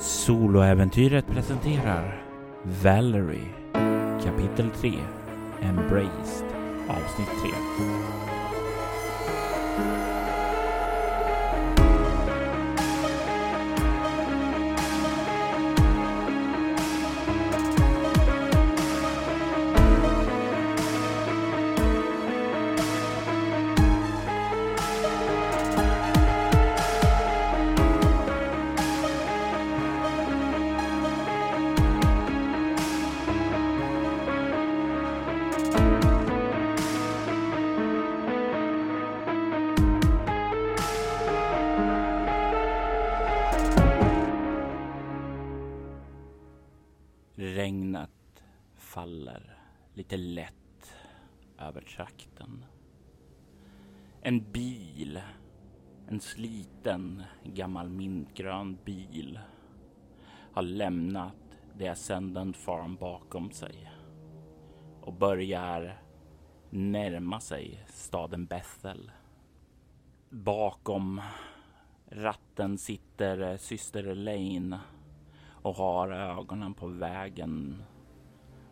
Soloäventyret presenterar Valerie Kapitel 3 Embraced Avsnitt 3 Descendant Farm bakom sig och börjar närma sig staden Bethel. Bakom ratten sitter syster Elaine och har ögonen på vägen.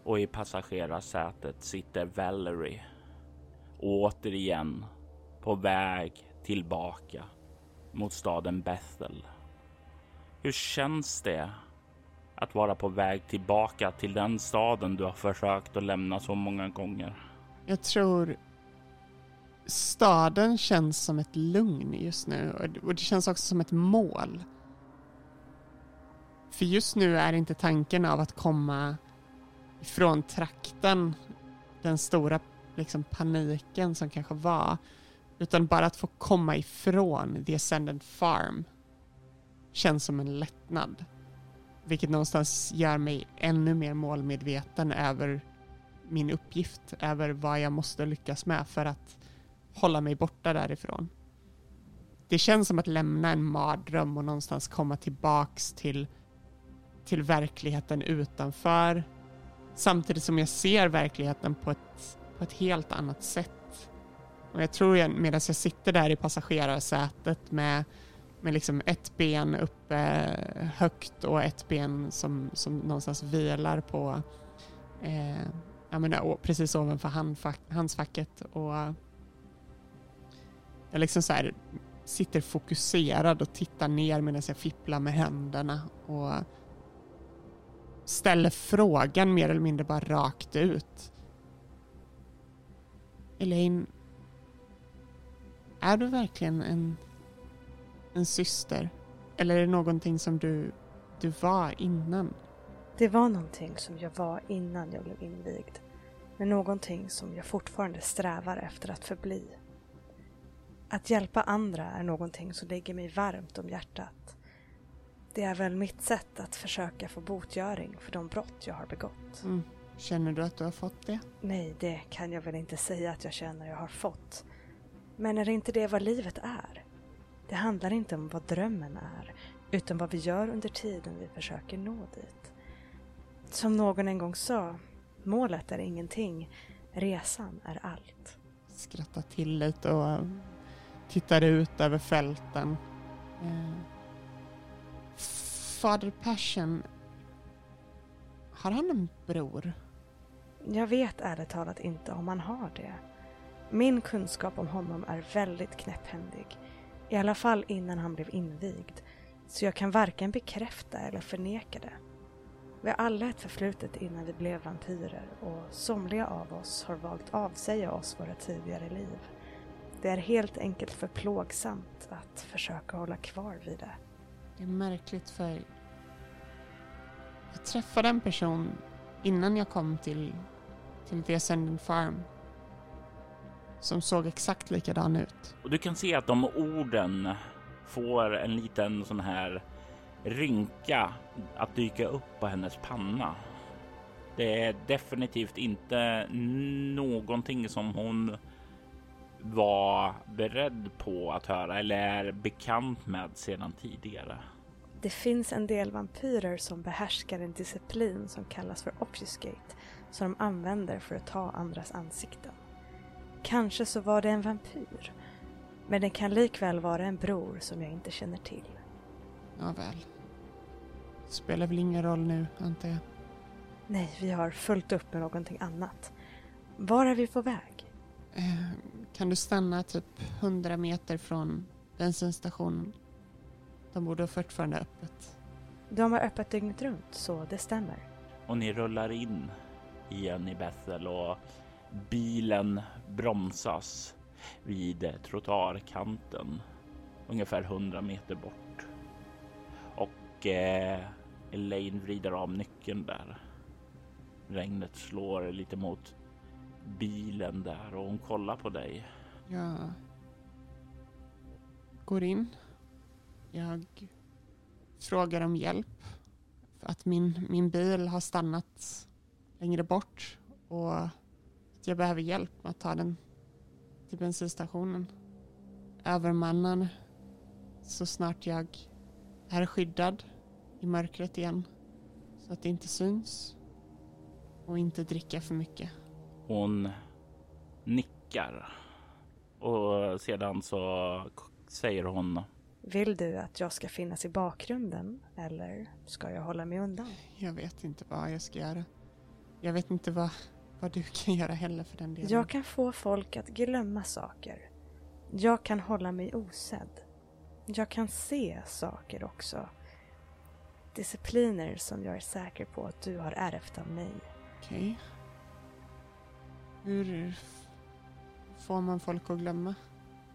Och i passagerarsätet sitter Valerie. Återigen på väg tillbaka mot staden Bethel. Hur känns det att vara på väg tillbaka till den staden du har försökt att lämna så många gånger? Jag tror staden känns som ett lugn just nu och det känns också som ett mål. För just nu är inte tanken av att komma ifrån trakten, den stora liksom, paniken som kanske var, utan bara att få komma ifrån The Ascendant Farm känns som en lättnad. Vilket någonstans gör mig ännu mer målmedveten över min uppgift, över vad jag måste lyckas med för att hålla mig borta därifrån. Det känns som att lämna en mardröm och någonstans komma tillbaks till till verkligheten utanför samtidigt som jag ser verkligheten på ett, på ett helt annat sätt. Och jag tror jag, medan jag sitter där i passagerarsätet med, med liksom ett ben uppe högt och ett ben som, som någonstans vilar på eh, jag menar, precis ovanför handfack, handsfacket och jag liksom så här, sitter fokuserad och tittar ner medan jag fipplar med händerna och ställer frågan mer eller mindre bara rakt ut. Elaine, är du verkligen en, en syster? Eller är det någonting som du, du var innan? Det var någonting som jag var innan jag blev invigd. Men någonting som jag fortfarande strävar efter att förbli. Att hjälpa andra är någonting som ligger mig varmt om hjärtat. Det är väl mitt sätt att försöka få botgöring för de brott jag har begått. Mm. Känner du att du har fått det? Nej, det kan jag väl inte säga att jag känner jag har fått. Men är inte det vad livet är? Det handlar inte om vad drömmen är, utan vad vi gör under tiden vi försöker nå dit. Som någon en gång sa, målet är ingenting, resan är allt. Skrattar till lite och tittar ut över fälten. Eh, Fader Passion, har han en bror? Jag vet ärligt talat inte om han har det. Min kunskap om honom är väldigt knäpphändig. I alla fall innan han blev invigd. Så jag kan varken bekräfta eller förneka det. Vi har alla ett förflutet innan vi blev vampyrer och somliga av oss har valt avsäga oss våra tidigare liv. Det är helt enkelt för plågsamt att försöka hålla kvar vid det. Det är märkligt för jag träffade en person innan jag kom till, till The Ascendant Farm som såg exakt likadan ut. Och du kan se att de orden får en liten sån här rynka att dyka upp på hennes panna. Det är definitivt inte någonting som hon var beredd på att höra eller är bekant med sedan tidigare. Det finns en del vampyrer som behärskar en disciplin som kallas för obfuscate som de använder för att ta andras ansikten. Kanske så var det en vampyr, men det kan likväl vara en bror som jag inte känner till. Ja, väl. spelar väl ingen roll nu, antar jag. Nej, vi har fullt upp med någonting annat. Var är vi på väg? Eh, kan du stanna typ 100 meter från bensinstationen? De borde ha fortfarande öppet. De har öppet dygnet runt, så det stämmer. Och ni rullar in igen i Bethel och bilen bromsas vid trottoarkanten ungefär 100 meter bort. Och eh, Elaine vrider av nyckeln där. Regnet slår lite mot bilen där och hon kollar på dig. Jag går in. Jag frågar om hjälp. För att min, min bil har stannat längre bort och jag behöver hjälp med att ta den till bensinstationen. Övermannar så snart jag är skyddad i mörkret igen så att det inte syns och inte dricka för mycket. Hon nickar och sedan så säger hon Vill du att jag ska finnas i bakgrunden eller ska jag hålla mig undan? Jag vet inte vad jag ska göra. Jag vet inte vad, vad du kan göra heller för den delen. Jag kan få folk att glömma saker. Jag kan hålla mig osedd. Jag kan se saker också. Discipliner som jag är säker på att du har ärvt av mig. Okej. Hur f- får man folk att glömma?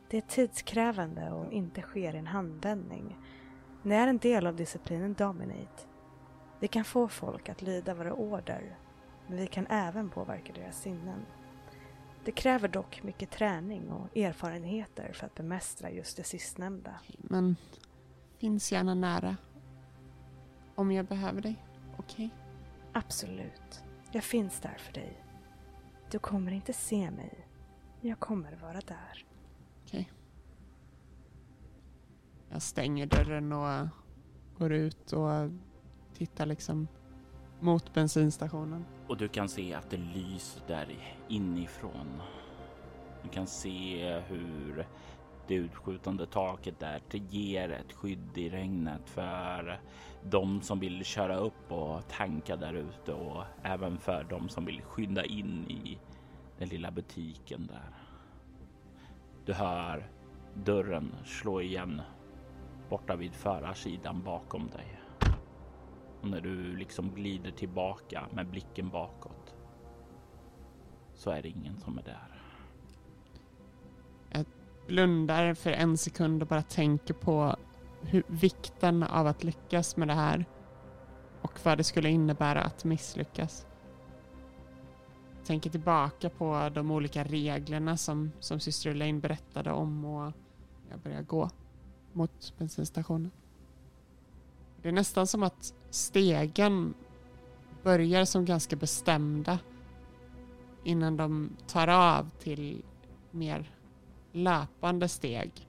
Det är tidskrävande och inte sker i en handvändning. Ni är en del av disciplinen Dominate. Vi kan få folk att lyda våra order, men vi kan även påverka deras sinnen. Det kräver dock mycket träning och erfarenheter för att bemästra just det sistnämnda. Men finns gärna nära. Om jag behöver dig. Okej? Absolut. Jag finns där för dig. Du kommer inte se mig. men Jag kommer vara där. Okej. Jag stänger dörren och går ut och tittar liksom mot bensinstationen och du kan se att det lyser där inifrån. Du kan se hur det utskjutande taket där det ger ett skydd i regnet för de som vill köra upp och tanka där ute och även för de som vill skynda in i den lilla butiken där. Du hör dörren slå igen borta vid förarsidan bakom dig. Och när du liksom glider tillbaka med blicken bakåt så är det ingen som är där. Jag Blundar för en sekund och bara tänker på hur, vikten av att lyckas med det här. Och vad det skulle innebära att misslyckas. Tänker tillbaka på de olika reglerna som, som syster Elaine berättade om och jag börjar gå mot bensinstationen. Det är nästan som att stegen börjar som ganska bestämda innan de tar av till mer löpande steg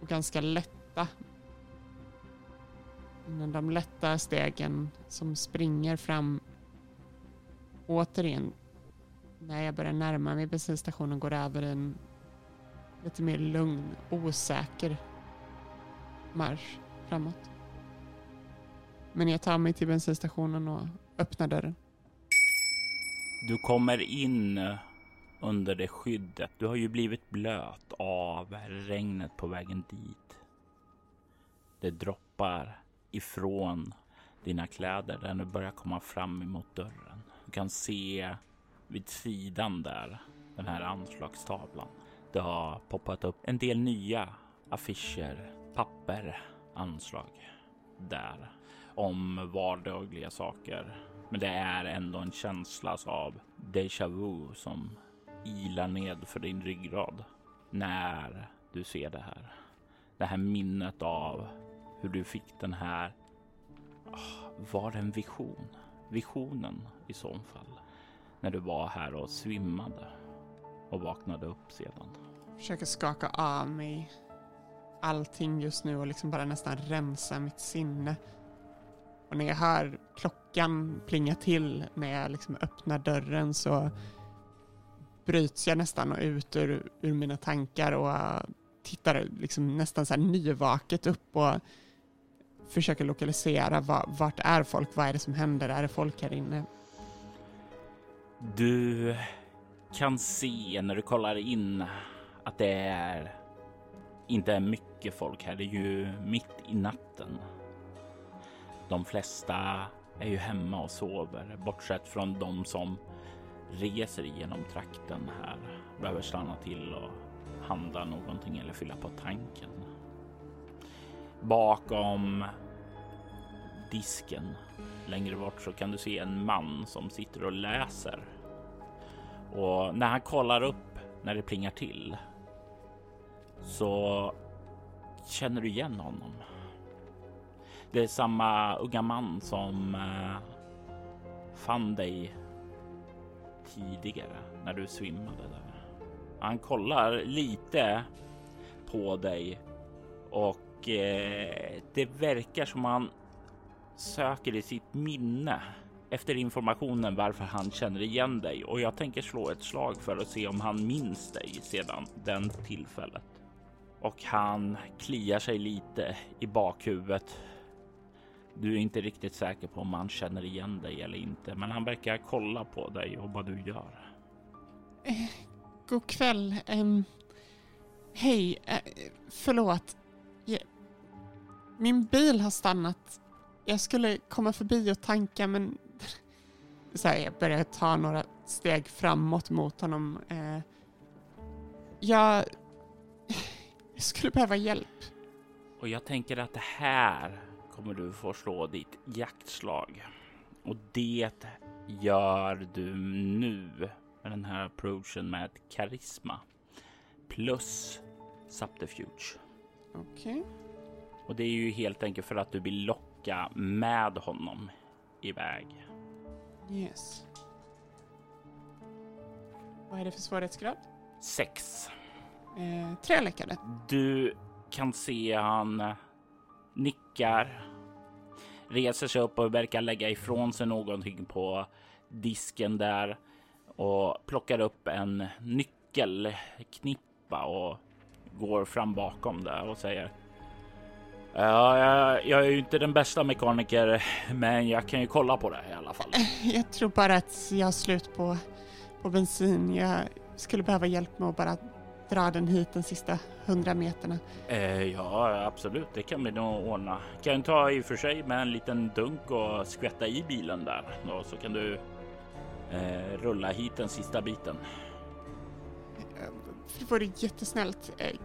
och ganska lätta. Innan de lätta stegen som springer fram återigen när jag börjar närma mig bensinstationen går över en lite mer lugn, osäker marsch framåt. Men jag tar mig till bensinstationen och öppnar dörren. Du kommer in under det skyddet. Du har ju blivit blöt av regnet på vägen dit. Det droppar ifrån dina kläder när du börjar komma fram emot dörren. Du kan se vid sidan där, den här anslagstavlan. Det har poppat upp en del nya affischer, papper, anslag där om vardagliga saker. Men det är ändå en känsla av déjà vu som ilar ned för din ryggrad när du ser det här. Det här minnet av hur du fick den här. Ah, var det en vision? Visionen i så fall. När du var här och svimmade och vaknade upp sedan. Försöker skaka av mig allting just nu och liksom bara nästan rensa mitt sinne. Och när jag hör klockan plinga till när jag liksom öppnar dörren så bryts jag nästan ut ur, ur mina tankar och tittar liksom nästan så här nyvaket upp och försöker lokalisera va, vart är folk, vad är det som händer, är det folk här inne? Du kan se när du kollar in att det är inte är mycket folk här. Det är ju mitt i natten. De flesta är ju hemma och sover, bortsett från de som reser genom trakten här. Behöver stanna till och handla någonting eller fylla på tanken. Bakom disken längre bort så kan du se en man som sitter och läser. Och när han kollar upp när det plingar till så känner du igen honom. Det är samma unga man som eh, fann dig tidigare när du svimmade där. Han kollar lite på dig och eh, det verkar som han söker i sitt minne efter informationen varför han känner igen dig och jag tänker slå ett slag för att se om han minns dig sedan den tillfället. Och han kliar sig lite i bakhuvudet. Du är inte riktigt säker på om han känner igen dig eller inte, men han verkar kolla på dig och vad du gör. Eh, god kväll. Um, Hej, uh, förlåt. Jag, min bil har stannat. Jag skulle komma förbi och tanka men så här, jag börjar ta några steg framåt mot honom. Uh, jag, jag skulle behöva hjälp. Och jag tänker att det här kommer du få slå ditt jaktslag. Och det gör du nu med den här approachen med karisma plus subterfuge. Okej. Okay. Och det är ju helt enkelt för att du vill locka med honom iväg. Yes. Vad är det för svårighetsgrad? Sex. Eh, tre lyckade. Du kan se han nickar, reser sig upp och verkar lägga ifrån sig någonting på disken där och plockar upp en nyckelknippa och går fram bakom där och säger Ja, jag, jag, är ju inte den bästa mekaniker, men jag kan ju kolla på det i alla fall. Jag tror bara att jag har slut på, på bensin. Jag skulle behöva hjälp med att bara dra den hit de sista hundra meterna. Eh, ja, absolut. Det kan vi nog ordna. Kan ta i och för sig med en liten dunk och skvätta i bilen där. Och så kan du eh, rulla hit den sista biten. Det vore jättesnällt. Eh,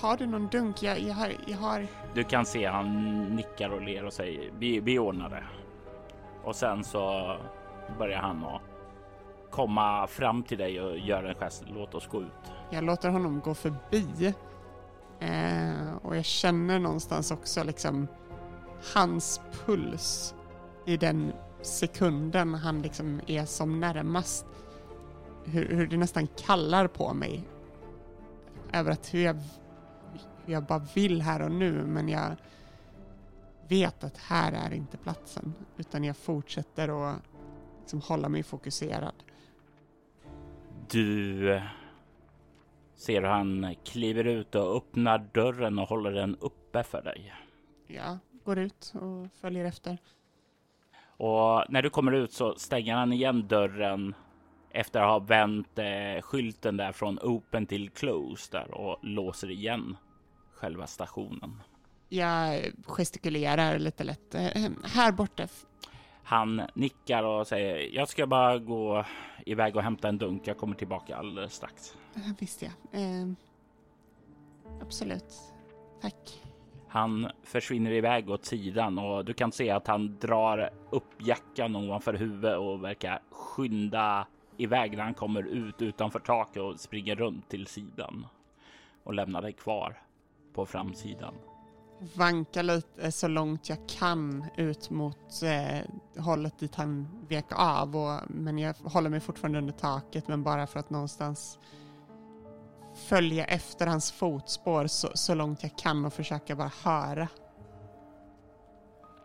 har du någon dunk? Jag, jag, har, jag har... Du kan se han nickar och ler och säger vi, vi ordnar det. Och sen så börjar han att komma fram till dig och göra en gest. Låt oss gå ut. Jag låter honom gå förbi. Eh, och jag känner någonstans också liksom hans puls i den sekunden han liksom är som närmast. Hur, hur det nästan kallar på mig. Över att hur jag, hur jag bara vill här och nu men jag vet att här är inte platsen. Utan jag fortsätter att liksom hålla mig fokuserad. Du eh, ser hur han kliver ut och öppnar dörren och håller den uppe för dig. Ja, går ut och följer efter. Och när du kommer ut så stänger han igen dörren efter att ha vänt eh, skylten där från open till closed där och låser igen själva stationen. Jag gestikulerar lite lätt. Eh, här borta. Han nickar och säger jag ska bara gå iväg och hämta en dunk. Jag kommer tillbaka alldeles strax. Visst ja. Eh, absolut. Tack. Han försvinner iväg åt sidan och du kan se att han drar upp jackan ovanför huvudet och verkar skynda iväg när han kommer ut utanför taket och springer runt till sidan och lämnar dig kvar på framsidan. Vanka lite så långt jag kan ut mot eh, hållet dit han vek av. Och, men jag håller mig fortfarande under taket men bara för att någonstans följa efter hans fotspår så, så långt jag kan och försöka bara höra.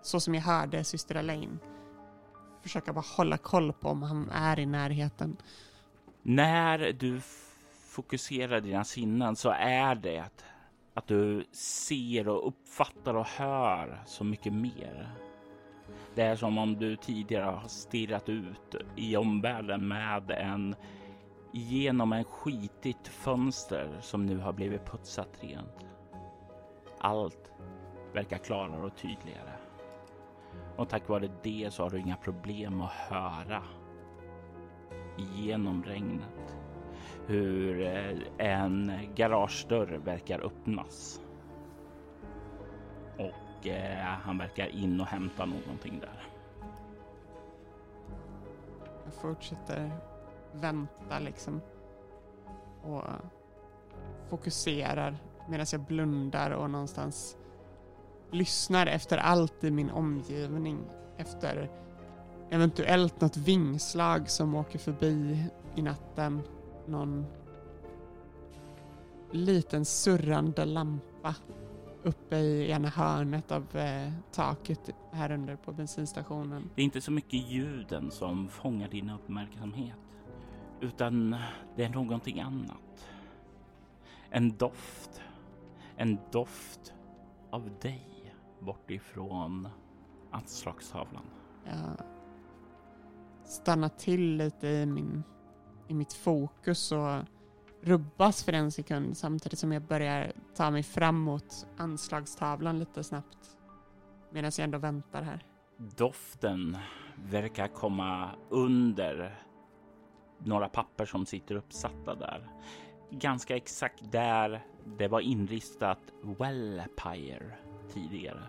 Så som jag hörde syster Elaine. Försöka bara hålla koll på om han är i närheten. När du fokuserar dina sinnen så är det att du ser och uppfattar och hör så mycket mer. Det är som om du tidigare har stirrat ut i omvärlden med en genom en skitigt fönster som nu har blivit putsat rent. Allt verkar klarare och tydligare. Och tack vare det så har du inga problem att höra genom regnet hur eh, en garagedörr verkar öppnas. Och eh, han verkar in och hämta någonting där. Jag fortsätter vänta liksom och fokuserar medan jag blundar och någonstans lyssnar efter allt i min omgivning. Efter eventuellt något vingslag som åker förbi i natten. Någon liten surrande lampa uppe i ena hörnet av eh, taket här under på bensinstationen. Det är inte så mycket ljuden som fångar din uppmärksamhet, utan det är någonting annat. En doft. En doft av dig bortifrån anslagstavlan. Jag stannar till lite i, min, i mitt fokus och rubbas för en sekund samtidigt som jag börjar ta mig fram mot anslagstavlan lite snabbt. Medan jag ändå väntar här. Doften verkar komma under några papper som sitter uppsatta där. Ganska exakt där det var inristat Wellpire tidigare.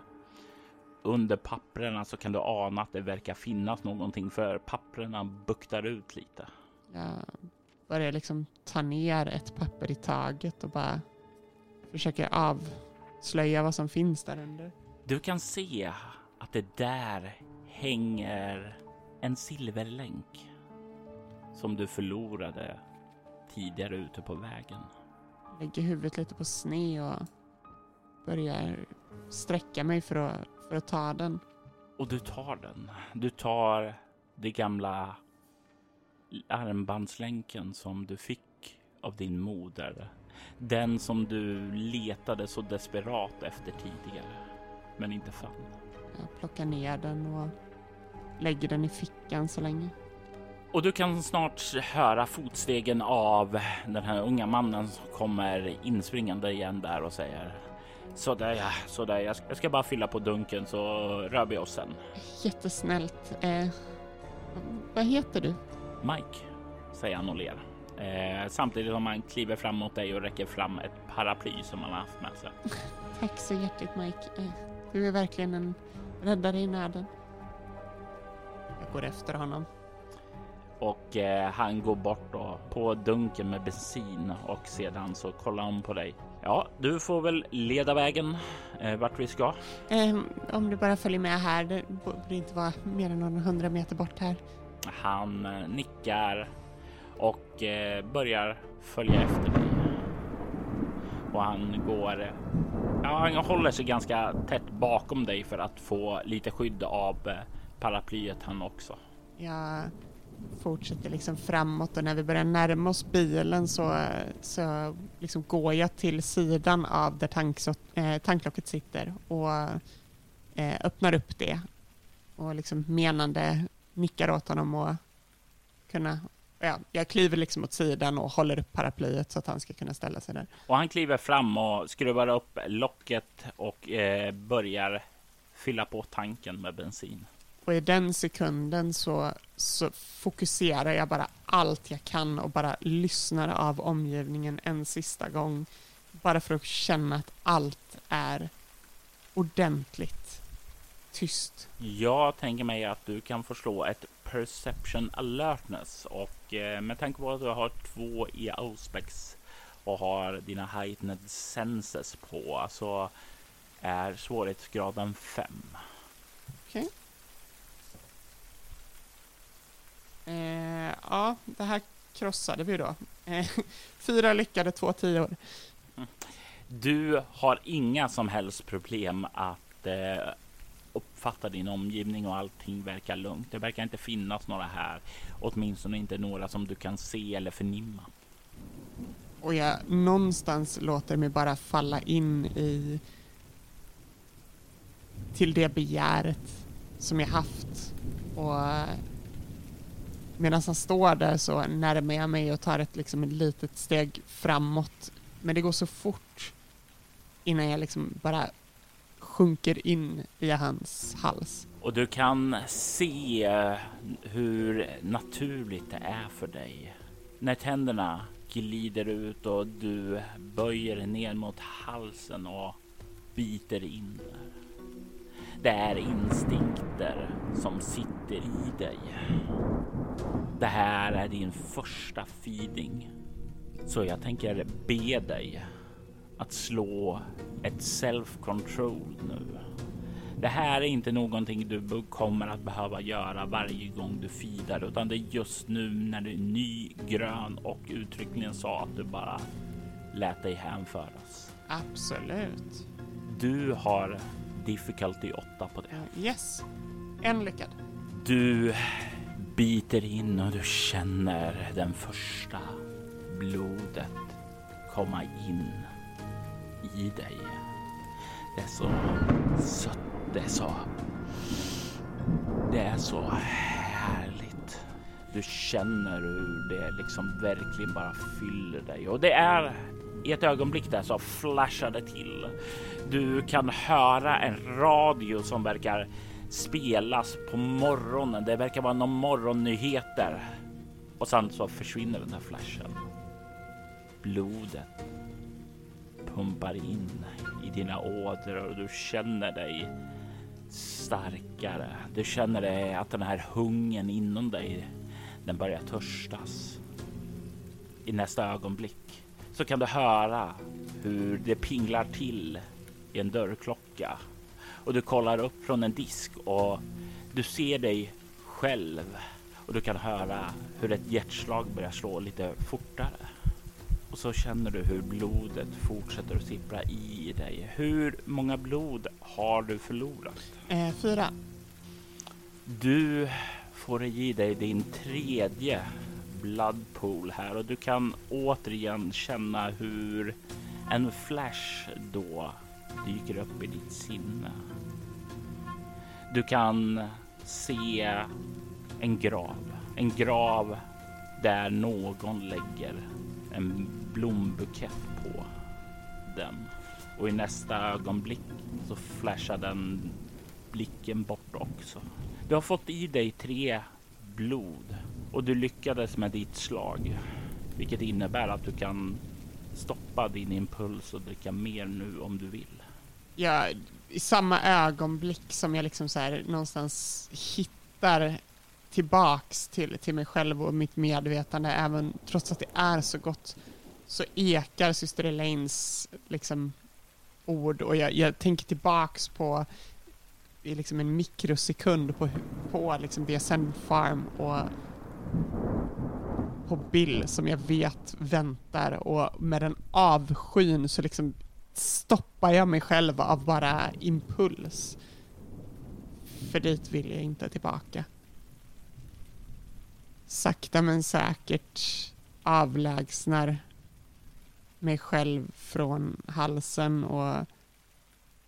Under papperna så kan du ana att det verkar finnas någonting för papperna buktar ut lite. Jag börjar liksom ta ner ett papper i taget och bara försöker avslöja vad som finns där under. Du kan se att det där hänger en silverlänk som du förlorade tidigare ute på vägen. Lägger huvudet lite på sne och börjar sträcka mig för att, för att ta den. Och du tar den. Du tar det gamla armbandslänken som du fick av din moder. Den som du letade så desperat efter tidigare, men inte fann. Jag plockar ner den och lägger den i fickan så länge. Och du kan snart höra fotstegen av den här unga mannen som kommer inspringande igen där och säger Sådär ja, sådär. Jag ska, jag ska bara fylla på dunken så rör vi oss sen. Jättesnällt. Eh, vad heter du? Mike, säger han och ler. Eh, samtidigt som han kliver fram mot dig och räcker fram ett paraply som han har haft med sig. Tack så hjärtligt Mike. Eh, du är verkligen en räddare i nöden. Jag går efter honom. Och eh, han går bort då på dunken med bensin och sedan så kollar han på dig. Ja, du får väl leda vägen eh, vart vi ska. Eh, om du bara följer med här, det borde inte vara mer än några hundra meter bort här. Han eh, nickar och eh, börjar följa efter dig. Och han går. Ja, han håller sig ganska tätt bakom dig för att få lite skydd av eh, paraplyet han också. Jag fortsätter liksom framåt och när vi börjar närma oss bilen så, så liksom går jag till sidan av där tanksot, eh, tanklocket sitter och eh, öppnar upp det och liksom menande nickar åt honom och kunna Ja, jag kliver liksom åt sidan och håller upp paraplyet så att han ska kunna ställa sig där. Och han kliver fram och skruvar upp locket och eh, börjar fylla på tanken med bensin. Och i den sekunden så, så fokuserar jag bara allt jag kan och bara lyssnar av omgivningen en sista gång. Bara för att känna att allt är ordentligt tyst. Jag tänker mig att du kan få slå ett perception alertness och eh, med tanke på att du har två i auspex och har dina heightened senses på så är svårighetsgraden 5. Okej. Okay. Eh, ja, det här krossade vi då. Eh, fyra lyckade, två tior. Du har inga som helst problem att eh, uppfatta din omgivning och allting verkar lugnt. Det verkar inte finnas några här, åtminstone inte några som du kan se eller förnimma. och jag någonstans låter mig bara falla in i till det begäret som jag haft. Och medan han står där så närmar jag mig och tar ett, liksom, ett litet steg framåt. Men det går så fort innan jag liksom bara sjunker in i hans hals. Och du kan se hur naturligt det är för dig. När tänderna glider ut och du böjer ner mot halsen och biter in där. Det är instinkter som sitter i dig. Det här är din första feeding. Så jag tänker be dig att slå ett self-control nu. Det här är inte någonting du kommer att behöva göra varje gång du feedar, utan det är just nu när du är ny, grön och uttryckligen sa att du bara lät dig hänföras. Absolut. Du har difficulty 8 på det. Yes, en lyckad. Du biter in och du känner den första blodet komma in i dig. Det är så sött, det är så... Det är så härligt. Du känner hur det liksom verkligen bara fyller dig och det är i ett ögonblick där så flashar det till. Du kan höra en radio som verkar spelas på morgonen. Det verkar vara någon morgonnyheter och sen så försvinner den här flashen. Blodet pumpar in i dina ådror och du känner dig starkare. Du känner dig att den här hungern inom dig, den börjar törstas. I nästa ögonblick så kan du höra hur det pinglar till i en dörrklocka och du kollar upp från en disk och du ser dig själv och du kan höra hur ett hjärtslag börjar slå lite fortare. Och så känner du hur blodet fortsätter att sippra i dig. Hur många blod har du förlorat? Eh, fyra. Du får i dig din tredje bloodpool här och du kan återigen känna hur en flash då dyker upp i ditt sinne. Du kan se en grav, en grav där någon lägger en blombukett på den och i nästa ögonblick så flashar den blicken bort också. Du har fått i dig tre blod och du lyckades med ditt slag, vilket innebär att du kan stoppa din impuls och dricka mer nu om du vill. Jag i samma ögonblick som jag liksom så här någonstans hittar tillbaks till, till mig själv och mitt medvetande, även trots att det är så gott, så ekar syster Elaines liksom ord och jag, jag tänker tillbaks på i liksom en mikrosekund på, på liksom The Ascend Farm och på Bill som jag vet väntar och med den avskyn så liksom stoppar jag mig själv av bara impuls. För dit vill jag inte tillbaka. Sakta men säkert avlägsnar mig själv från halsen och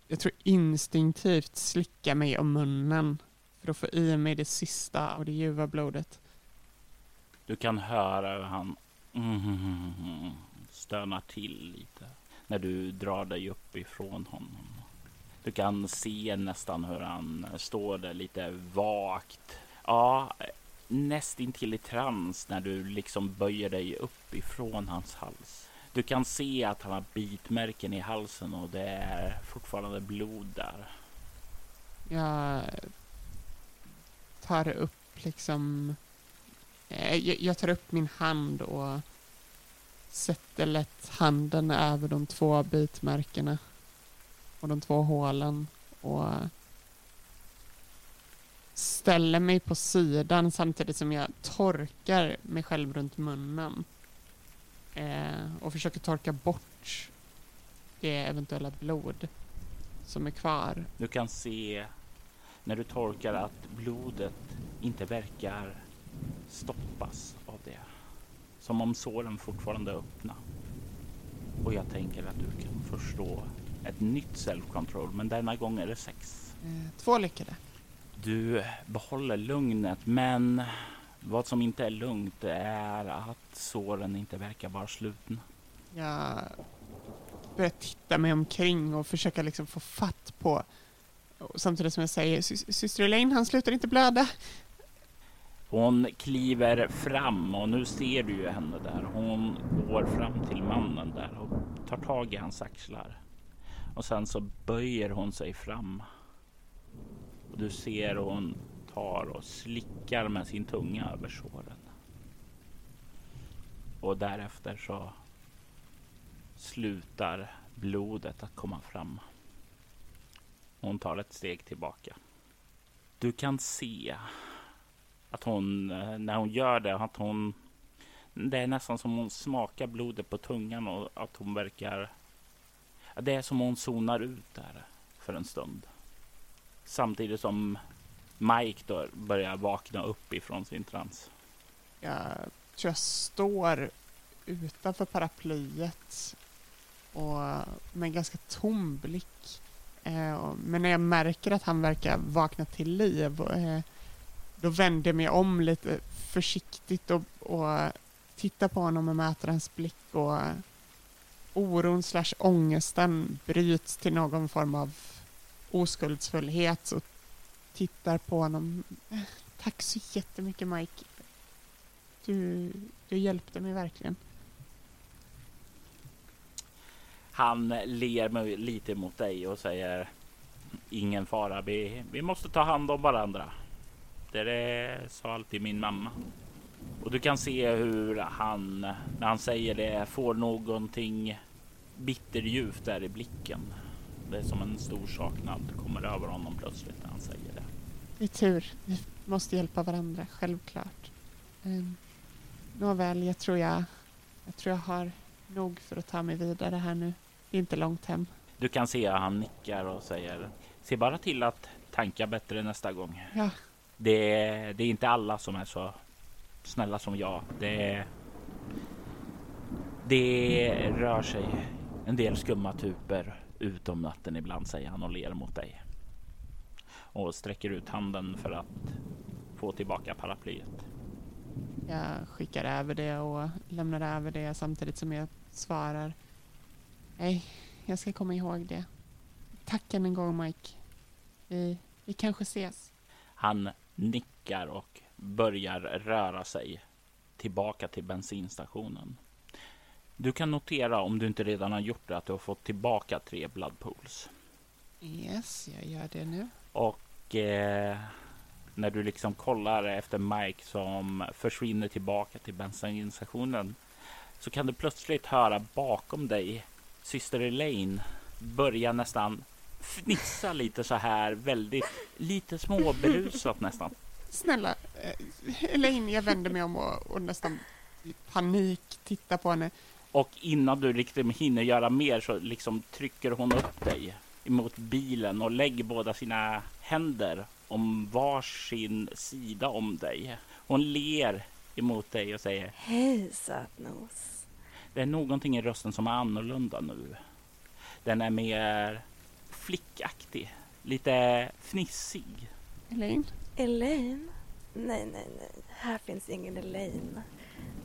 jag tror instinktivt slickar mig om munnen för att få i mig det sista av det ljuva blodet. Du kan höra hur han mm, mm, mm, mm stönar till lite när du drar dig upp ifrån honom. Du kan se nästan hur han står där lite vagt. Ja, nästintill i trans när du liksom böjer dig upp ifrån hans hals. Du kan se att han har bitmärken i halsen och det är fortfarande blod där. Jag tar upp liksom... Eh, jag tar upp min hand och sätter lätt handen över de två bitmärkena och de två hålen och ställer mig på sidan samtidigt som jag torkar mig själv runt munnen eh, och försöker torka bort det eventuella blod som är kvar. Du kan se när du torkar att blodet inte verkar stoppas av det. Som om såren fortfarande är öppna. Och jag tänker att du kan förstå ett nytt self-control, men denna gång är det sex. Eh, två lyckade. Du behåller lugnet, men vad som inte är lugnt är att såren inte verkar vara slutna. Jag börjar titta mig omkring och försöka liksom få fatt på och samtidigt som jag säger "Sys- syster Elaine, han slutar inte blöda. Hon kliver fram och nu ser du ju henne där. Hon går fram till mannen där och tar tag i hans axlar. Och sen så böjer hon sig fram. Och du ser hur hon tar och slickar med sin tunga över såren. Och därefter så slutar blodet att komma fram. Hon tar ett steg tillbaka. Du kan se att hon, eh, när hon gör det, att hon... Det är nästan som hon smakar blodet på tungan och att hon verkar... Det är som hon zonar ut där för en stund. Samtidigt som Mike då börjar vakna upp ifrån sin trans. Jag tror jag står utanför paraplyet och med en ganska tom blick. Eh, men när jag märker att han verkar vakna till liv, eh, då vänder jag mig om lite försiktigt och, och tittar på honom och mätarens hans blick och oron slash ångesten bryts till någon form av oskuldsfullhet och tittar på honom. Tack så jättemycket Mike. Du, du hjälpte mig verkligen. Han ler lite mot dig och säger Ingen fara, vi, vi måste ta hand om varandra. Det är- sa alltid min mamma. Och du kan se hur han, när han säger det, får någonting bitterljuvt där i blicken. Det är som en stor saknad kommer över honom plötsligt när han säger det. Det är tur. Vi måste hjälpa varandra, självklart. Um, nåväl, jag tror jag, jag tror jag har nog för att ta mig vidare här nu. Det är inte långt hem. Du kan se att han nickar och säger Se bara till att tanka bättre nästa gång. Ja, Det är, det är inte alla som är så snälla som jag. Det, det rör sig en del skumma typer ut om natten ibland, säger han och ler mot dig. Och sträcker ut handen för att få tillbaka paraplyet. jag skickar över det och lämnar över det samtidigt som jag svarar. Nej, jag ska komma ihåg det. Tack än en gång Mike. Vi, vi kanske ses. Han nickar och börjar röra sig tillbaka till bensinstationen. Du kan notera om du inte redan har gjort det att du har fått tillbaka tre blood pools. Yes, jag gör det nu. Och eh, när du liksom kollar efter Mike som försvinner tillbaka till bensinstationen så kan du plötsligt höra bakom dig syster Elaine börja nästan fnissa lite så här väldigt lite småberusat nästan. Snälla, eh, Elaine, jag vänder mig om och, och nästan i panik tittar på henne. Och innan du riktigt hinner göra mer så liksom trycker hon upp dig emot bilen och lägger båda sina händer om varsin sida om dig. Hon ler emot dig och säger Hej sötnos. det är någonting i rösten som är annorlunda nu. Den är mer flickaktig, lite fnissig. Elaine, Elaine? Nej, nej, nej. Här finns ingen Elaine.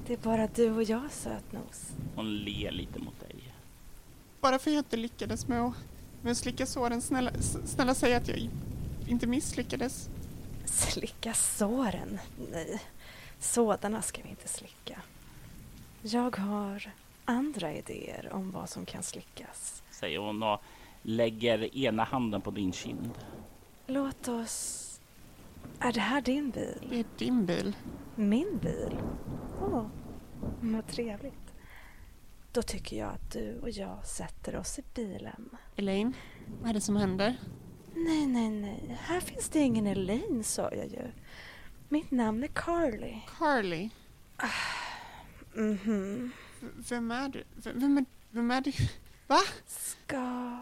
Det är bara du och jag sötnos. Hon ler lite mot dig. bara för att jag inte lyckades med att, med att slicka såren, snälla, snälla säg att jag inte misslyckades. Slicka såren? Nej, sådana ska vi inte slicka. Jag har andra idéer om vad som kan slickas. Säger hon och lägger ena handen på din kind. Låt oss... Är det här din bil? Det är din bil. Min bil? Åh, vad trevligt. Då tycker jag att du och jag sätter oss i bilen. Elaine, vad är det som händer? Nej, nej, nej. Här finns det ingen Elaine, sa jag ju. Mitt namn är Carly. Carly, Mhm. v- vem är du? V- Vem är, vem är du? Va? Ska...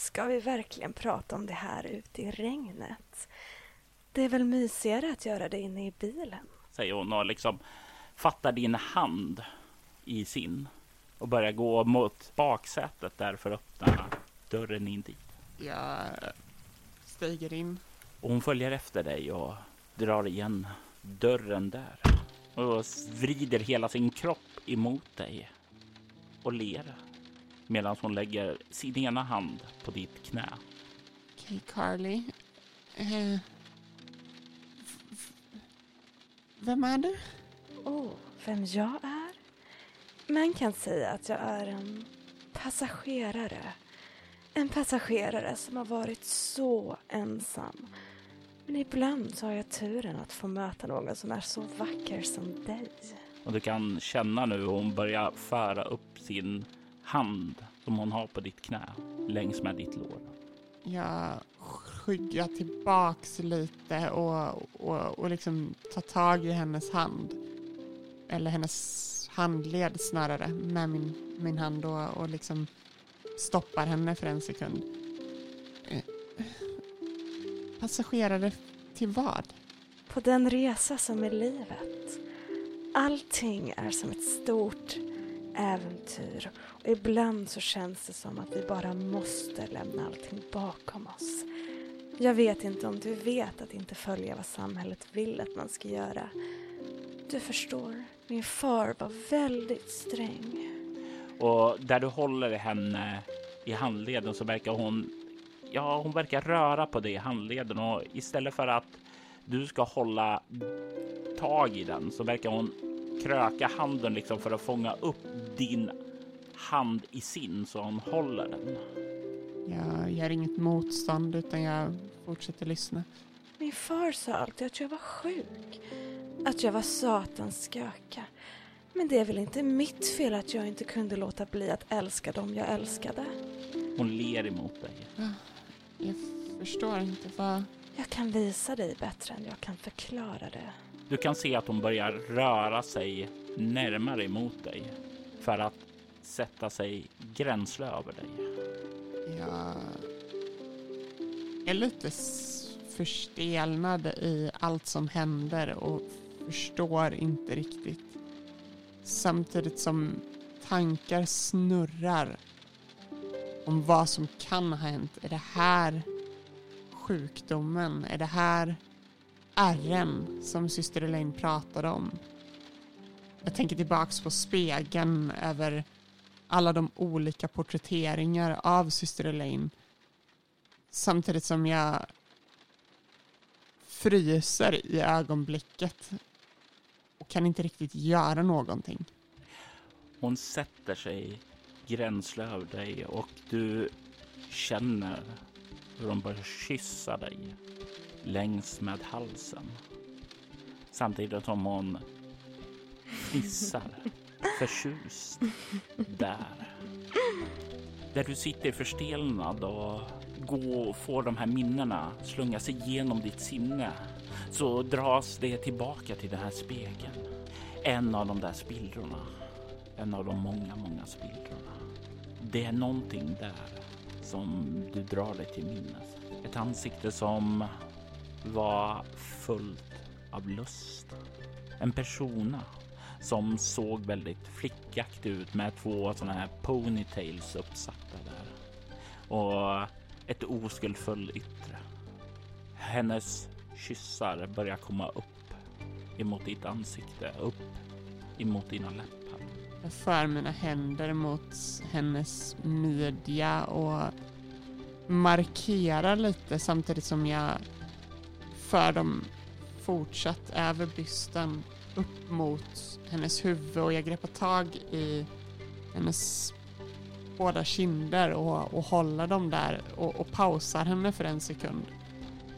Ska vi verkligen prata om det här ute i regnet? Det är väl mysigare att göra det inne i bilen? säger hon och liksom fattar din hand i sin och börjar gå mot baksätet där för att öppna dörren in dit. Jag stiger in. Och hon följer efter dig och drar igen dörren där och vrider hela sin kropp emot dig och ler medan hon lägger sin ena hand på ditt knä. Okej, Carly. Eh, vem är du? Oh, vem jag är? Man kan säga att jag är en passagerare. En passagerare som har varit så ensam. Men ibland så har jag turen att få möta någon som är så vacker som dig. Och du kan känna nu hur hon börjar föra upp sin hand som hon har på ditt knä längs med ditt lår. Jag skyggar tillbaks lite och, och, och liksom tar tag i hennes hand. Eller hennes handled snarare med min, min hand och, och liksom stoppar henne för en sekund. Eh, Passagerare till vad? På den resa som är livet. Allting är som ett stort äventyr och ibland så känns det som att vi bara måste lämna allting bakom oss. Jag vet inte om du vet att inte följa vad samhället vill att man ska göra. Du förstår, min far var väldigt sträng. Och där du håller henne i handleden så verkar hon, ja, hon verkar röra på dig i handleden och istället för att du ska hålla tag i den så verkar hon kröka handen liksom för att fånga upp din hand i sin så hon håller den. Jag gör inget motstånd utan jag fortsätter lyssna. Min far sa alltid att jag var sjuk. Att jag var satans sköka. Men det är väl inte mitt fel att jag inte kunde låta bli att älska dem jag älskade. Hon ler emot dig. Jag förstår inte vad... Jag kan visa dig bättre än jag kan förklara det. Du kan se att hon börjar röra sig närmare emot dig för att sätta sig gränsle över dig. Jag är lite förstelnad i allt som händer och förstår inte riktigt. Samtidigt som tankar snurrar om vad som kan ha hänt. Är det här sjukdomen? Är det här ärren som syster Elaine pratade om? Jag tänker tillbaks på spegeln över alla de olika porträtteringar av syster Elaine samtidigt som jag fryser i ögonblicket och kan inte riktigt göra någonting. Hon sätter sig gränsle över dig och du känner hur hon börjar kyssa dig längs med halsen. Samtidigt som hon fnissar förtjust där. Där du sitter förstelnad och går och får de här minnena slunga sig igenom ditt sinne så dras det tillbaka till den här spegeln. En av de där spillrorna. En av de många, många spillrorna. Det är någonting där som du drar dig till minnes. Ett ansikte som var fullt av lust. En persona som såg väldigt flickaktig ut med två sådana här ponytails uppsatta där. Och ett oskuldfull yttre. Hennes kyssar börjar komma upp emot ditt ansikte, upp emot dina läppar. Jag för mina händer mot hennes midja och markerar lite samtidigt som jag för dem fortsatt över bysten upp mot hennes huvud och jag greppar tag i hennes båda kinder och, och håller dem där och, och pausar henne för en sekund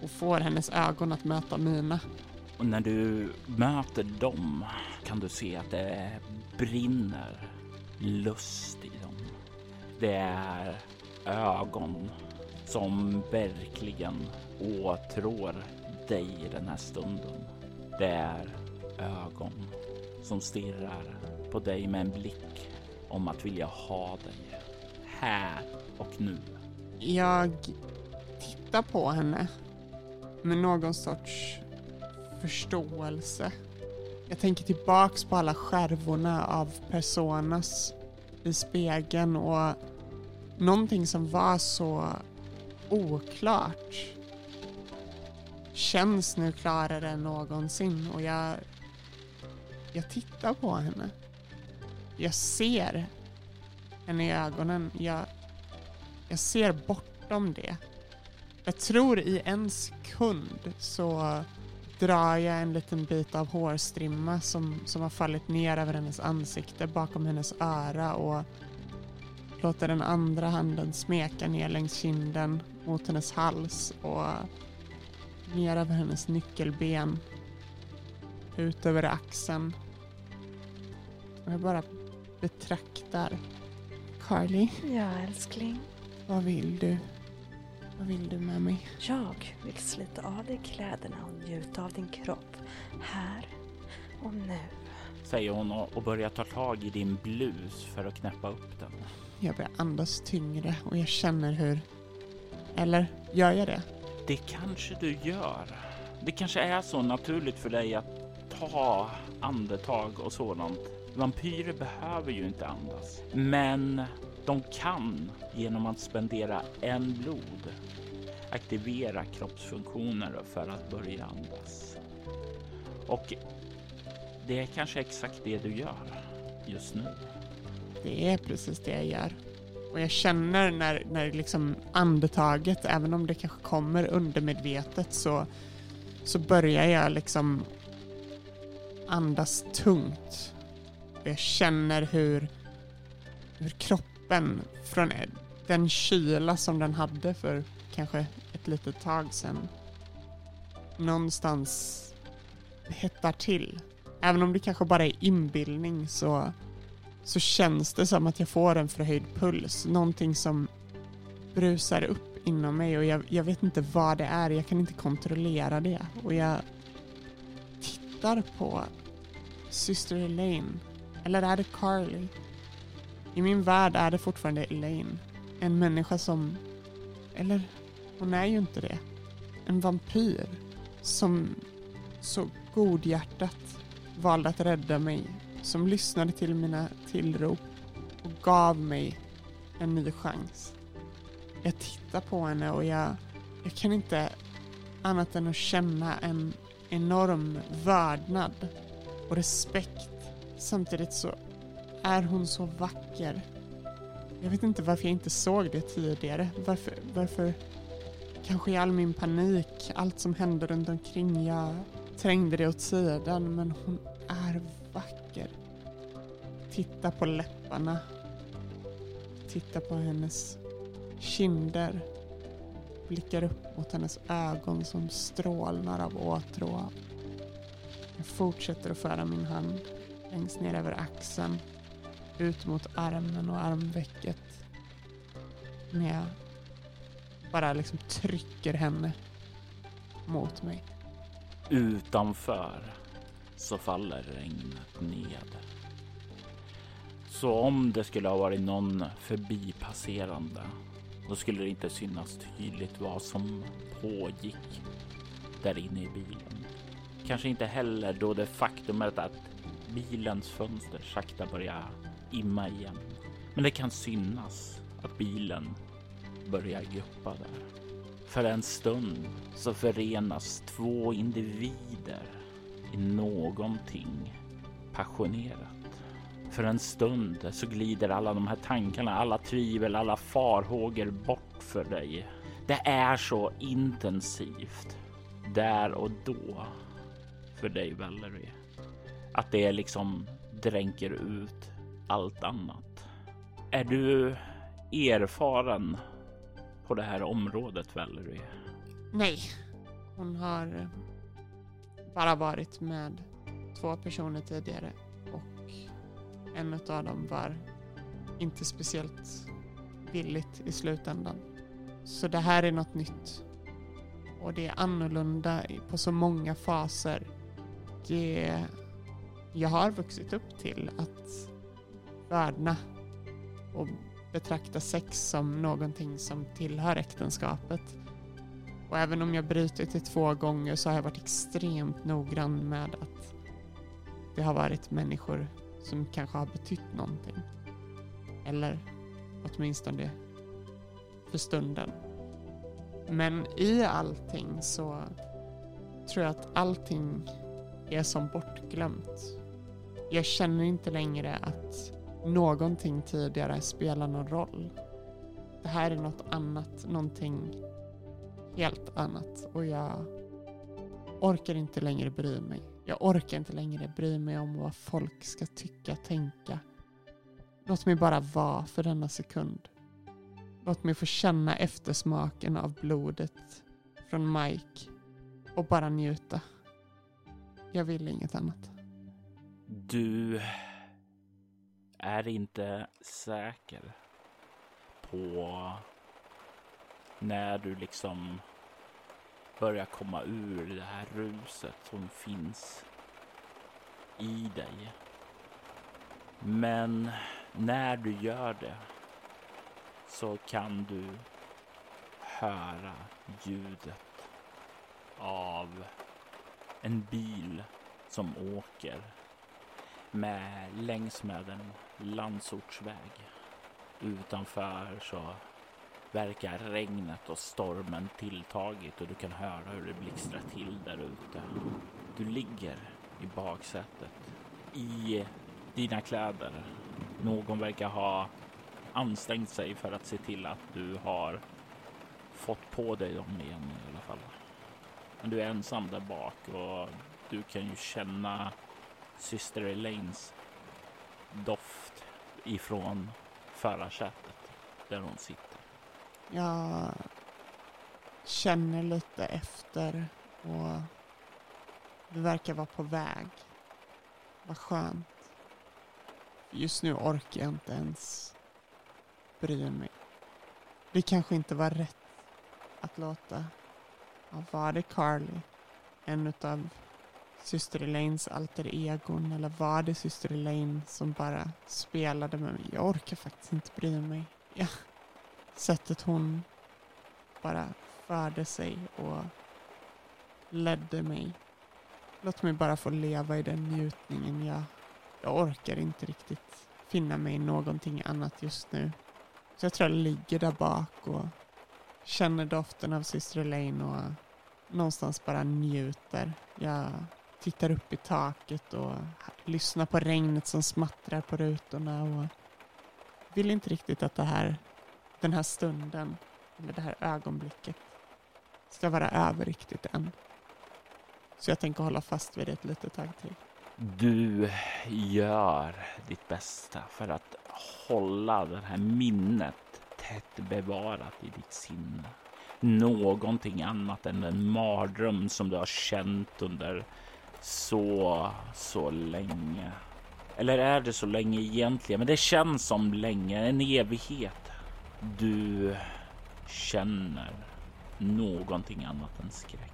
och får hennes ögon att möta mina. Och när du möter dem kan du se att det brinner lust i dem. Det är ögon som verkligen åtrår dig i den här stunden. Det är ögon som stirrar på dig med en blick om att vilja ha dig här och nu. Jag tittar på henne med någon sorts förståelse. Jag tänker tillbaks på alla skärvorna av personas i spegeln och någonting som var så oklart känns nu klarare än någonsin och jag, jag tittar på henne. Jag ser henne i ögonen. Jag, jag ser bortom det. Jag tror i en sekund så drar jag en liten bit av hårstrimma som, som har fallit ner över hennes ansikte bakom hennes öra och låter den andra handen smeka ner längs kinden mot hennes hals och ner över hennes nyckelben ut över axeln. Och jag bara betraktar. Carly, Ja, älskling. vad vill du? Vad vill du med mig? Jag vill slita av dig kläderna och njuta av din kropp. Här och nu. Säger hon och börjar ta tag i din blus för att knäppa upp den. Jag börjar andas tyngre och jag känner hur... Eller gör jag det? Det kanske du gör. Det kanske är så naturligt för dig att ta andetag och sådant. Vampyrer behöver ju inte andas, men de kan genom att spendera en blod aktivera kroppsfunktioner för att börja andas. Och det är kanske exakt det du gör just nu. Det är precis det jag gör. Och jag känner när, när liksom andetaget, även om det kanske kommer undermedvetet, så, så börjar jag liksom andas tungt. Och jag känner hur, hur kroppen från den kyla som den hade för kanske ett litet tag sedan någonstans hettar till. Även om det kanske bara är inbildning så så känns det som att jag får en förhöjd puls. Någonting som brusar upp inom mig och jag, jag vet inte vad det är. Jag kan inte kontrollera det. Och jag tittar på syster Elaine. Eller är det Carly? I min värld är det fortfarande Elaine. En människa som... Eller, hon är ju inte det. En vampyr som så godhjärtat valde att rädda mig som lyssnade till mina tillrop och gav mig en ny chans. Jag tittar på henne och jag, jag kan inte annat än att känna en enorm vördnad och respekt. Samtidigt så är hon så vacker. Jag vet inte varför jag inte såg det tidigare. Varför, varför kanske i all min panik, allt som hände runt omkring, jag trängde det åt sidan men hon är saker. Titta på läpparna. Titta på hennes kinder. Blickar upp mot hennes ögon som strålnar av åtrå. Jag fortsätter att föra min hand längst ner över axeln. Ut mot armen och armvecket. När jag bara liksom trycker henne mot mig. Utanför så faller regnet ned. Så om det skulle ha varit någon förbipasserande, då skulle det inte synas tydligt vad som pågick där inne i bilen. Kanske inte heller då det faktumet att bilens fönster sakta börjar imma igen. Men det kan synas att bilen börjar guppa där. För en stund så förenas två individer i någonting passionerat. För en stund så glider alla de här tankarna, alla tvivel, alla farhågor bort för dig. Det är så intensivt där och då för dig Valerie. Att det liksom dränker ut allt annat. Är du erfaren på det här området Valerie? Nej, hon har bara varit med två personer tidigare och en av dem var inte speciellt villigt i slutändan. Så det här är något nytt. Och det är annorlunda på så många faser. Det jag har vuxit upp till att värna och betrakta sex som någonting som tillhör äktenskapet. Och även om jag brutit det två gånger så har jag varit extremt noggrann med att det har varit människor som kanske har betytt någonting. Eller åtminstone för stunden. Men i allting så tror jag att allting är som bortglömt. Jag känner inte längre att någonting tidigare spelar någon roll. Det här är något annat, någonting helt annat och jag orkar inte längre bry mig. Jag orkar inte längre bry mig om vad folk ska tycka, tänka. Låt mig bara vara för denna sekund. Låt mig få känna eftersmaken av blodet från Mike och bara njuta. Jag vill inget annat. Du är inte säker på när du liksom börjar komma ur det här ruset som finns i dig. Men när du gör det så kan du höra ljudet av en bil som åker med längs med en landsortsväg. Utanför så verkar regnet och stormen tilltagit och du kan höra hur det blixtrar till där ute. Du ligger i baksätet i dina kläder. Någon verkar ha ansträngt sig för att se till att du har fått på dig dem igen i alla fall. Men du är ensam där bak och du kan ju känna syster Elaines doft ifrån förarsätet där hon sitter. Jag känner lite efter och det verkar vara på väg. Vad skönt. Just nu orkar jag inte ens bry mig. Det kanske inte var rätt att låta, ja, var det Carly, en av syster Elaines alter egon eller var det syster Elaine som bara spelade med mig? Jag orkar faktiskt inte bry mig. Ja. Sättet hon bara förde sig och ledde mig. Låt mig bara få leva i den njutningen. Jag, jag orkar inte riktigt finna mig i någonting annat just nu. Så jag tror jag ligger där bak och känner doften av syster Elaine och någonstans bara njuter. Jag tittar upp i taket och lyssnar på regnet som smattrar på rutorna och vill inte riktigt att det här, den här stunden, eller det här ögonblicket ska vara över riktigt än. Så jag tänker hålla fast vid det ett litet tag till. Du gör ditt bästa för att hålla det här minnet tätt bevarat i ditt sinne. Någonting annat än den mardröm som du har känt under så, så länge. Eller är det så länge egentligen? Men det känns som länge, en evighet. Du känner någonting annat än skräck.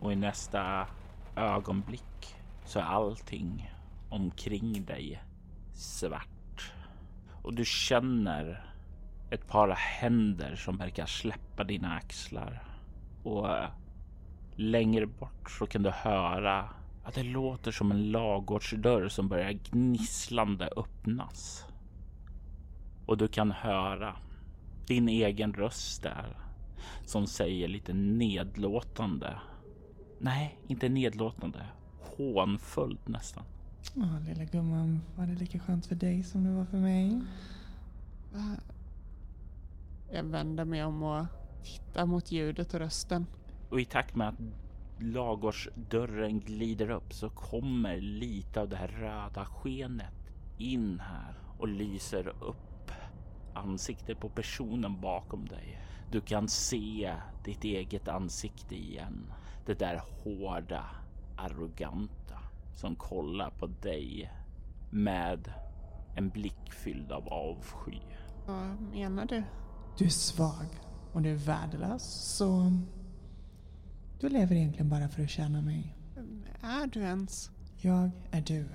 Och i nästa ögonblick så är allting omkring dig svart. Och du känner ett par händer som verkar släppa dina axlar. Och längre bort så kan du höra att det låter som en lagårdsdörr som börjar gnisslande öppnas. Och du kan höra din egen röst där som säger lite nedlåtande. Nej, inte nedlåtande. Hånfullt nästan. Åh, lilla gumman, var det lika skönt för dig som det var för mig? Jag vänder mig om och tittar mot ljudet och rösten. Och i takt med att lagårdsdörren glider upp så kommer lite av det här röda skenet in här och lyser upp ansiktet på personen bakom dig. Du kan se ditt eget ansikte igen. Det där hårda, arroganta som kollar på dig med en blick fylld av avsky. Vad menar du? Du är svag och du är värdelös, så du lever egentligen bara för att tjäna mig. Är du ens? Jag är du.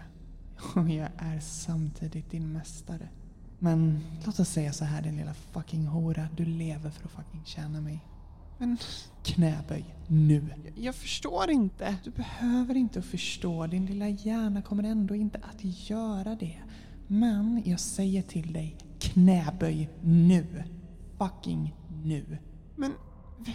Och jag är samtidigt din mästare. Men låt oss säga så här din lilla fucking hora. Du lever för att fucking tjäna mig. Men Knäböj, nu. jag, jag förstår inte. Du behöver inte att förstå. Din lilla hjärna kommer ändå inte att göra det. Men jag säger till dig, knäböj nu. Fucking nu. Men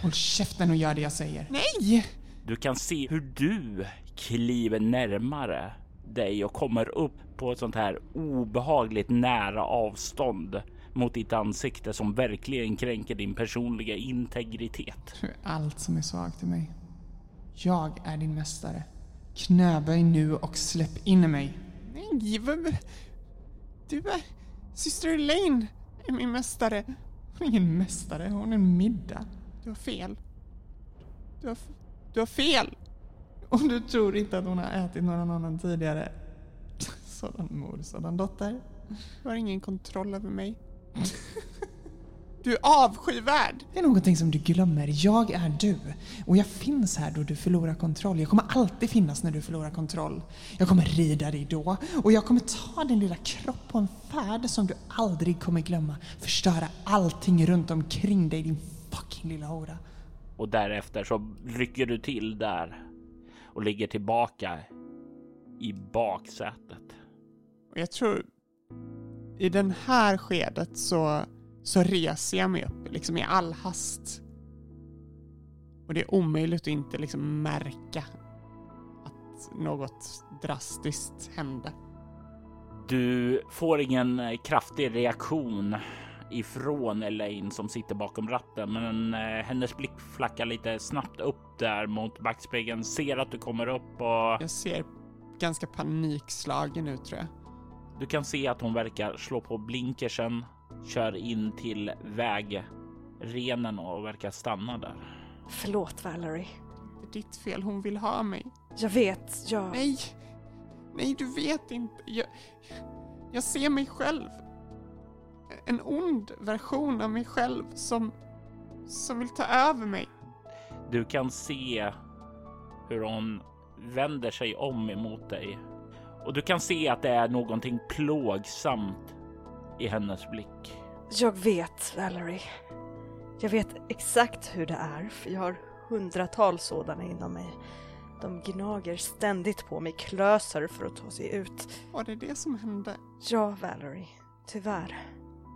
Håll käften och gör det jag säger. nej! Du kan se hur du kliver närmare dig och kommer upp på ett sånt här obehagligt nära avstånd mot ditt ansikte som verkligen kränker din personliga integritet. Du är allt som är svagt i mig. Jag är din mästare. Knäböj nu och släpp in mig. Nej, vad... Du är... Syster Elaine är min mästare. Hon är ingen mästare, hon är en middag. Du har fel. Du har, du har fel. Om du tror inte att hon har ätit någon annan tidigare. Sådan mor, sådan dotter. Du har ingen kontroll över mig. Du är avskyvärd! Det är någonting som du glömmer. Jag är du. Och jag finns här då du förlorar kontroll. Jag kommer alltid finnas när du förlorar kontroll. Jag kommer rida dig då. Och jag kommer ta din lilla kropp på en färd som du aldrig kommer glömma. Förstöra allting runt omkring dig, din fucking lilla hora. Och därefter så rycker du till där och ligger tillbaka i baksätet. Jag tror i den här skedet så, så reser jag mig upp liksom i all hast. Och det är omöjligt att inte liksom märka att något drastiskt hände. Du får ingen eh, kraftig reaktion ifrån Elaine som sitter bakom ratten, men eh, hennes blick flackar lite snabbt upp där mot backspegeln, ser att du kommer upp och Jag ser ganska panikslagen ut tror jag. du kan se att hon verkar slå på blinkersen, kör in till vägrenen och verkar stanna där. Förlåt Valerie. Det är ditt fel, hon vill ha mig. Jag vet, jag... Nej! Nej, du vet inte. Jag, jag ser mig själv. En ond version av mig själv som, som vill ta över mig. Du kan se hur hon vänder sig om emot dig och du kan se att det är någonting plågsamt i hennes blick. Jag vet, Valerie. Jag vet exakt hur det är, för jag har hundratals sådana inom mig. De gnager ständigt på mig, klöser för att ta sig ut. Var det det som hände? Ja, Valerie. Tyvärr.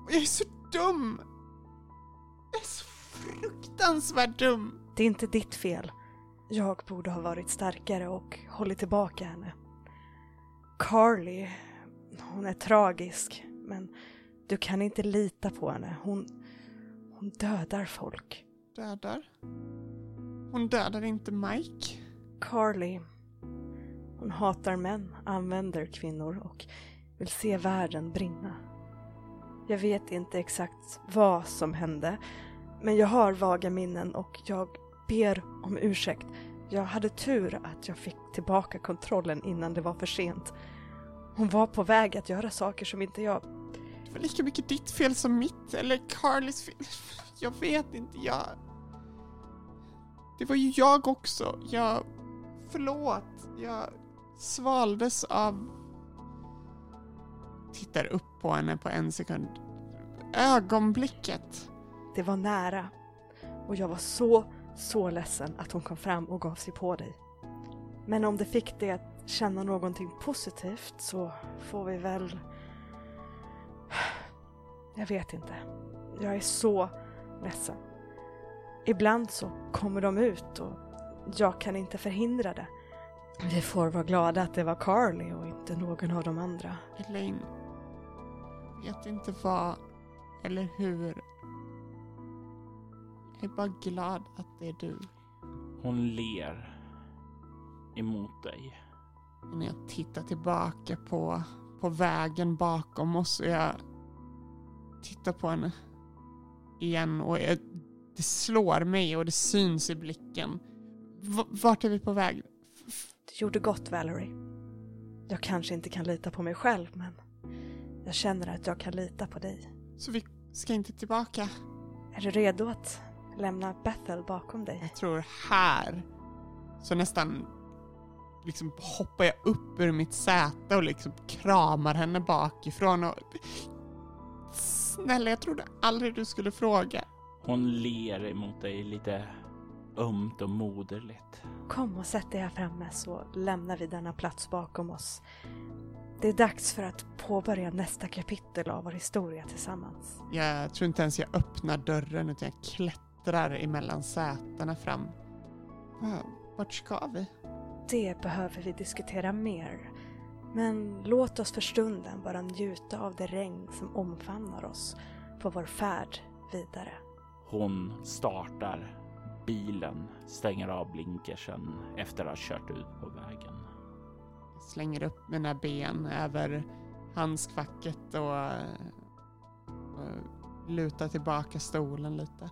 Och jag är så dum! Jag är så fruktansvärt dum! Det är inte ditt fel. Jag borde ha varit starkare och hållit tillbaka henne. Carly, hon är tragisk, men du kan inte lita på henne. Hon, hon dödar folk. Dödar? Hon dödar inte Mike. Carly, hon hatar män, använder kvinnor och vill se världen brinna. Jag vet inte exakt vad som hände, men jag har vaga minnen och jag ber om ursäkt. Jag hade tur att jag fick tillbaka kontrollen innan det var för sent. Hon var på väg att göra saker som inte jag... Det var lika mycket ditt fel som mitt, eller Carlys fel. Jag vet inte, jag... Det var ju jag också. Jag... Förlåt. Jag svaldes av... Tittar upp på henne på en sekund. Ögonblicket. Det var nära. Och jag var så, så ledsen att hon kom fram och gav sig på dig. Men om det fick dig att känna någonting positivt så får vi väl... Jag vet inte. Jag är så ledsen. Ibland så kommer de ut och jag kan inte förhindra det. Vi får vara glada att det var Carly och inte någon av de andra. Elaine. Jag vet inte vad eller hur. Jag är bara glad att det är du. Hon ler emot dig. När jag tittar tillbaka på, på vägen bakom oss och jag tittar på henne igen och jag, det slår mig och det syns i blicken. V- vart är vi på väg? Det gjorde gott, Valerie. Jag kanske inte kan lita på mig själv, men jag känner att jag kan lita på dig. Så vi ska inte tillbaka? Är du redo att lämna Bethel bakom dig? Jag tror här så nästan liksom hoppar jag upp ur mitt säte och liksom kramar henne bakifrån och Snälla, jag trodde aldrig du skulle fråga. Hon ler emot dig lite ömt och moderligt. Kom och sätt dig här framme så lämnar vi denna plats bakom oss. Det är dags för att påbörja nästa kapitel av vår historia tillsammans. Jag tror inte ens jag öppnar dörren utan jag klättrar emellan sätena fram. Va, Vart ska vi? Det behöver vi diskutera mer. Men låt oss för stunden bara njuta av det regn som omfamnar oss på vår färd vidare. Hon startar bilen, stänger av blinkersen efter att ha kört ut på vägen. Slänger upp mina ben över handskfacket och, och lutar tillbaka stolen lite.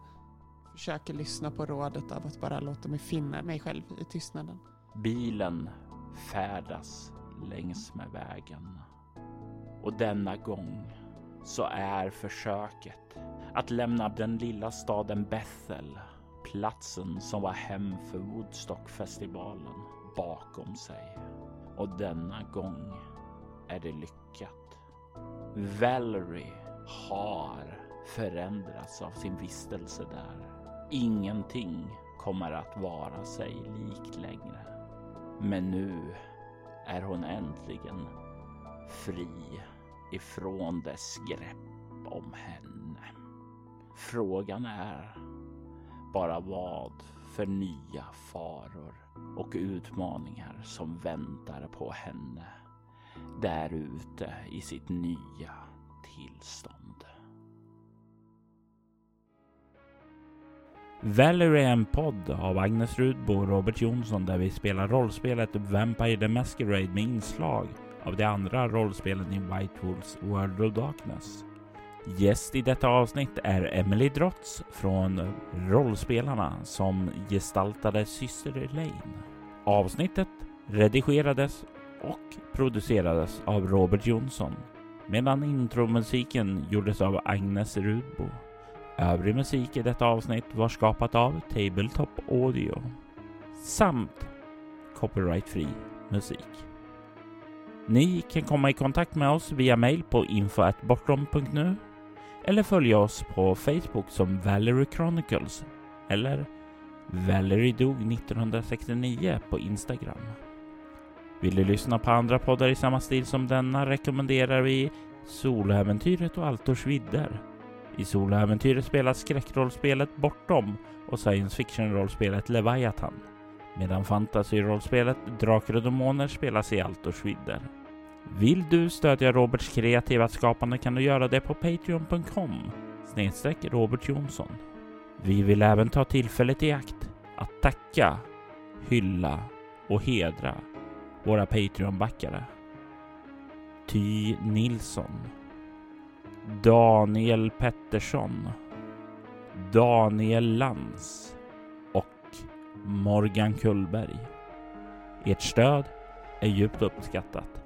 Försöker lyssna på rådet av att bara låta mig finna mig själv i tystnaden. Bilen färdas längs med vägen. Och denna gång så är försöket att lämna den lilla staden Bethel, platsen som var hem för Woodstockfestivalen, bakom sig. Och denna gång är det lyckat. Valerie har förändrats av sin vistelse där. Ingenting kommer att vara sig likt längre. Men nu är hon äntligen fri ifrån dess grepp om henne. Frågan är bara vad för nya faror och utmaningar som väntar på henne där ute i sitt nya tillstånd. Valerie är en podd av Agnes Rudbo och Robert Jonsson där vi spelar rollspelet Vampire the Masquerade med inslag av de andra rollspelen i White Wolves World of Darkness. Gäst i detta avsnitt är Emily Drotz från Rollspelarna som gestaltade syster Elaine. Avsnittet redigerades och producerades av Robert Jonsson medan intromusiken gjordes av Agnes Rudbo. Övrig musik i detta avsnitt var skapat av Tabletop Audio samt copyrightfri musik. Ni kan komma i kontakt med oss via mail på info.bortom.nu eller följa oss på Facebook som Valerie Chronicles eller Valerie dog 1969 på Instagram. Vill du lyssna på andra poddar i samma stil som denna rekommenderar vi Soläventyret och Altors vidder. I Soläventyret spelas skräckrollspelet Bortom och science fiction-rollspelet Leviathan. Medan fantasy-rollspelet Drakar och Demoner spelas i Altors vidder. Vill du stödja Roberts kreativa skapande kan du göra det på patreon.com snedstreck Robert Jonsson. Vi vill även ta tillfället i akt att tacka, hylla och hedra våra Patreon-backare. Ty Nilsson Daniel Pettersson Daniel Lantz och Morgan Kullberg. Ert stöd är djupt uppskattat.